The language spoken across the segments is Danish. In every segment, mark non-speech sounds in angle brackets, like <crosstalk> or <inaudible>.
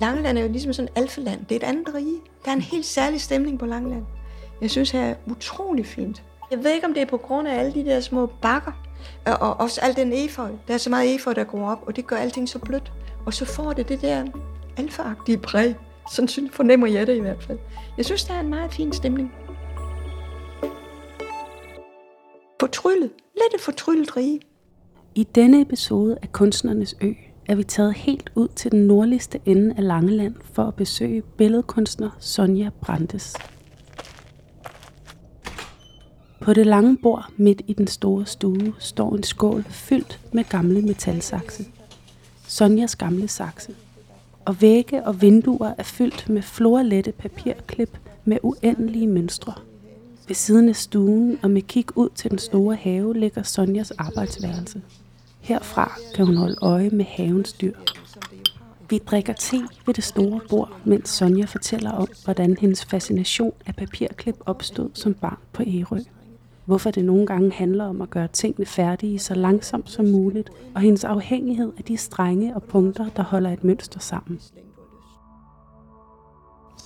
Langeland er jo ligesom sådan et alfaland. Det er et andet rige. Der er en helt særlig stemning på Langeland. Jeg synes, det er utrolig fint. Jeg ved ikke, om det er på grund af alle de der små bakker, og, også al den efeu. Der er så meget efeu, der går op, og det gør alting så blødt. Og så får det det der alfaagtige præg. Sådan synes, fornemmer jeg det i hvert fald. Jeg synes, der er en meget fin stemning. Fortryllet. Lidt et fortryllet rige. I denne episode af Kunstnernes Ø er vi taget helt ud til den nordligste ende af Langeland for at besøge billedkunstner Sonja Brandes. På det lange bord midt i den store stue står en skål fyldt med gamle metalsakse. Sonjas gamle sakse. Og vægge og vinduer er fyldt med florlette papirklip med uendelige mønstre. Ved siden af stuen og med kig ud til den store have ligger Sonjas arbejdsværelse. Herfra kan hun holde øje med havens dyr. Vi drikker te ved det store bord, mens Sonja fortæller om, hvordan hendes fascination af papirklip opstod som barn på Ærø. Hvorfor det nogle gange handler om at gøre tingene færdige så langsomt som muligt, og hendes afhængighed af de strenge og punkter, der holder et mønster sammen.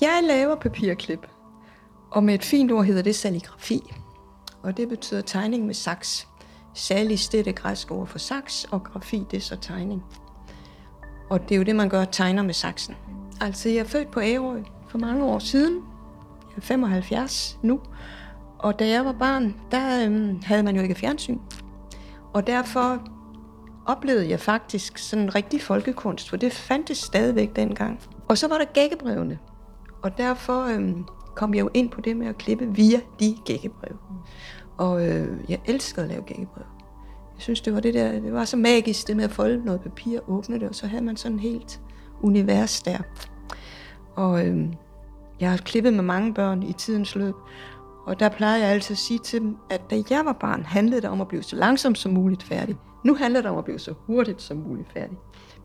Jeg laver papirklip, og med et fint ord hedder det saligrafi. Og det betyder tegning med saks. Salis, det er det græske ord for saks, og grafi, det er så tegning. Og det er jo det, man gør, tegner med saksen. Altså, jeg er født på Ærø for mange år siden. Jeg er 75 nu. Og da jeg var barn, der øhm, havde man jo ikke fjernsyn. Og derfor oplevede jeg faktisk sådan en rigtig folkekunst, for det fandtes stadigvæk dengang. Og så var der gækkebrevene. Og derfor øhm, kom jeg jo ind på det med at klippe via de gækkebrev. Og øh, jeg elskede at lave gækkebrev. Jeg synes, det var det der, det var så magisk, det med at folde noget papir, åbne det, og så havde man sådan et helt univers der. Og øh, jeg har klippet med mange børn i tidens løb, og der plejer jeg altid at sige til dem, at da jeg var barn, handlede det om at blive så langsomt som muligt færdig. Nu handler det om at blive så hurtigt som muligt færdig.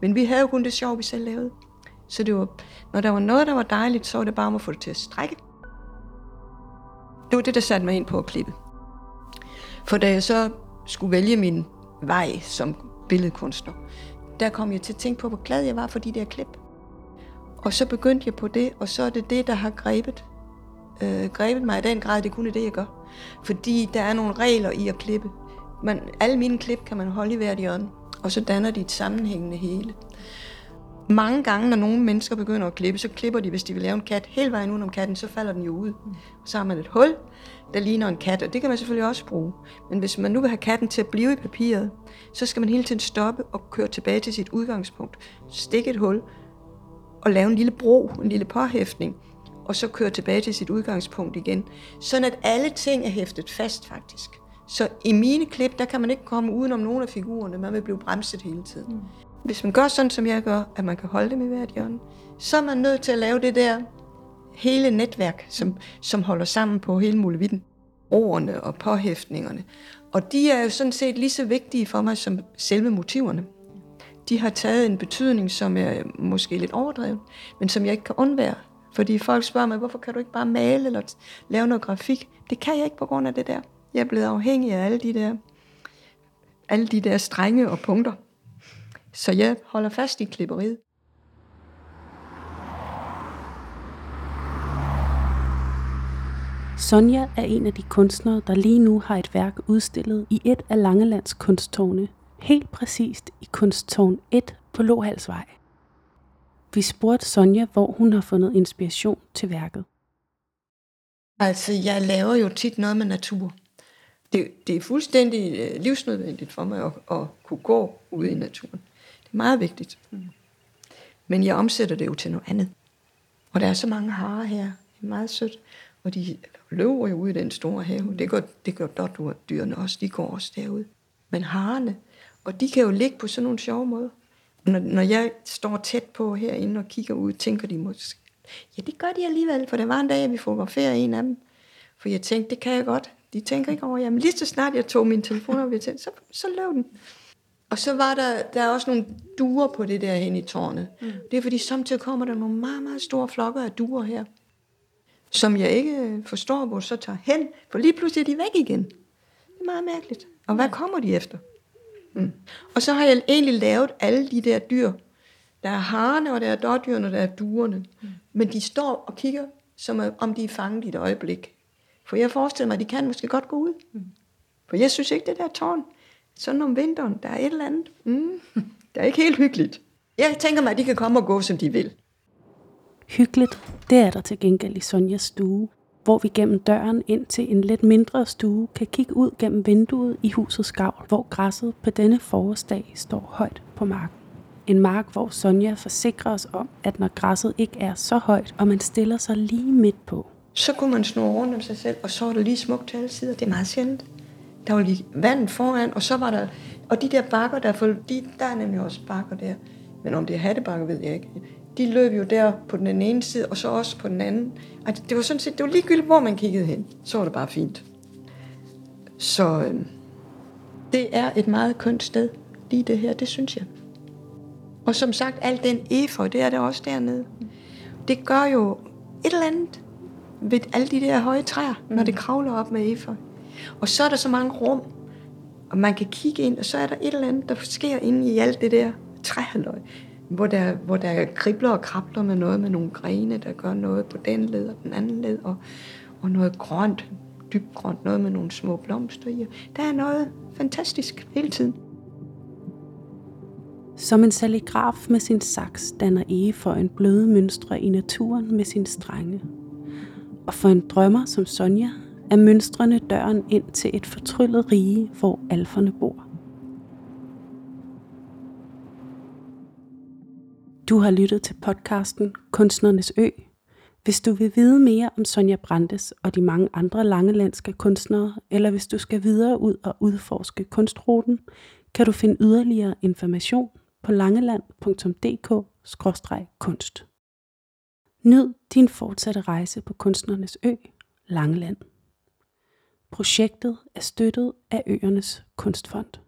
Men vi havde jo kun det sjov, vi selv lavede. Så det var, når der var noget, der var dejligt, så var det bare om at få det til at strække. Det var det, der satte mig ind på at klippe. For da jeg så skulle vælge min vej som billedkunstner, der kom jeg til at tænke på, hvor glad jeg var for de der klip. Og så begyndte jeg på det, og så er det det, der har grebet, øh, grebet mig i den grad, det kun er det, jeg gør. Fordi der er nogle regler i at klippe. Man, alle mine klip kan man holde i hvert hjørne, og så danner de et sammenhængende hele. Mange gange, når nogle mennesker begynder at klippe, så klipper de, hvis de vil lave en kat hele vejen udenom katten, så falder den jo ud. Så har man et hul, der ligner en kat, og det kan man selvfølgelig også bruge. Men hvis man nu vil have katten til at blive i papiret, så skal man hele tiden stoppe og køre tilbage til sit udgangspunkt. Stikke et hul og lave en lille bro, en lille påhæftning, og så køre tilbage til sit udgangspunkt igen. Sådan at alle ting er hæftet fast faktisk. Så i mine klip, der kan man ikke komme udenom nogle af figurerne, man vil blive bremset hele tiden. Mm. Hvis man gør sådan, som jeg gør, at man kan holde dem i hvert hjørne, så er man nødt til at lave det der hele netværk, som, som holder sammen på hele muligheden. Ordene og påhæftningerne. Og de er jo sådan set lige så vigtige for mig som selve motiverne. De har taget en betydning, som er måske lidt overdrevet, men som jeg ikke kan undvære. Fordi folk spørger mig, hvorfor kan du ikke bare male eller lave noget grafik? Det kan jeg ikke på grund af det der. Jeg er blevet afhængig af alle de der, alle de der strenge og punkter. Så jeg holder fast i klipperiet. Sonja er en af de kunstnere, der lige nu har et værk udstillet i et af Langelands kunsttårne, helt præcist i kunsttårn 1 på Lohalsvej. Vi spurgte Sonja, hvor hun har fundet inspiration til værket. Altså, jeg laver jo tit noget med natur. Det, det er fuldstændig øh, livsnødvendigt for mig at, at kunne gå ud i naturen. Meget vigtigt. Men jeg omsætter det jo til noget andet. Og der er så mange harer her. Det er meget sødt. Og de løber jo ud i den store have. Det gør, det gør dyrene også. De går også derud. Men harerne, og de kan jo ligge på sådan nogle sjove måder. Når, når jeg står tæt på herinde og kigger ud, tænker de måske, ja, det gør de alligevel, for der var en dag, at vi fotograferede en af dem. For jeg tænkte, det kan jeg godt. De tænker ikke over, jamen lige så snart jeg tog min telefon og tænkte, så, så løb den. Og så var der, der er også nogle duer på det der hen i tårnet. Mm. Det er fordi samtidig kommer der nogle meget, meget store flokker af duer her, som jeg ikke forstår, hvor så tager hen, for lige pludselig er de væk igen. Det er meget mærkeligt. Og hvad kommer de efter? Mm. Og så har jeg egentlig lavet alle de der dyr, Der er harerne, og der er dårdyrene, og der er duerne. Mm. Men de står og kigger, som om de er fanget i et øjeblik. For jeg forestiller mig, at de kan måske godt gå ud. Mm. For jeg synes ikke, det der tårn, sådan om vinteren, der er et eller andet. Mm. <laughs> Det er ikke helt hyggeligt. Jeg tænker mig, at de kan komme og gå, som de vil. Hyggeligt, det er der til gengæld i Sonjas stue, hvor vi gennem døren ind til en lidt mindre stue kan kigge ud gennem vinduet i husets gavl, hvor græsset på denne forårsdag står højt på marken. En mark, hvor Sonja forsikrer os om, at når græsset ikke er så højt, og man stiller sig lige midt på, så kunne man snurre rundt om sig selv, og så var det lige smukt til alle sider. Det er meget sjældent. Der var lige vand foran, og så var der... Og de der bakker, der, for, de, der er nemlig også bakker der. Men om det er hattebakker, ved jeg ikke. De løb jo der på den ene side, og så også på den anden. Altså, det var sådan set, det var ligegyldigt, hvor man kiggede hen. Så var det bare fint. Så øh, det er et meget kønt sted, lige det her, det synes jeg. Og som sagt, al den efeu, det er der også dernede. Det gør jo et eller andet ved alle de der høje træer, mm. når det kravler op med efeu. Og så er der så mange rum, og man kan kigge ind, og så er der et eller andet, der sker inde i alt det der træhalløj, hvor der, hvor der kribler og krabler med noget med nogle grene, der gør noget på den led og den anden led, og, og noget grønt, dybt grønt, noget med nogle små blomster i. Der er noget fantastisk hele tiden. Som en saligraf med sin saks danner en bløde mønstre i naturen med sin strenge. Og for en drømmer som Sonja er mønstrene døren ind til et fortryllet rige, hvor alferne bor. Du har lyttet til podcasten Kunstnernes Ø. Hvis du vil vide mere om Sonja Brandes og de mange andre langelandske kunstnere, eller hvis du skal videre ud og udforske kunstruten, kan du finde yderligere information på langeland.dk-kunst. Nyd din fortsatte rejse på Kunstnernes Ø, Langeland. Projektet er støttet af Øernes Kunstfond.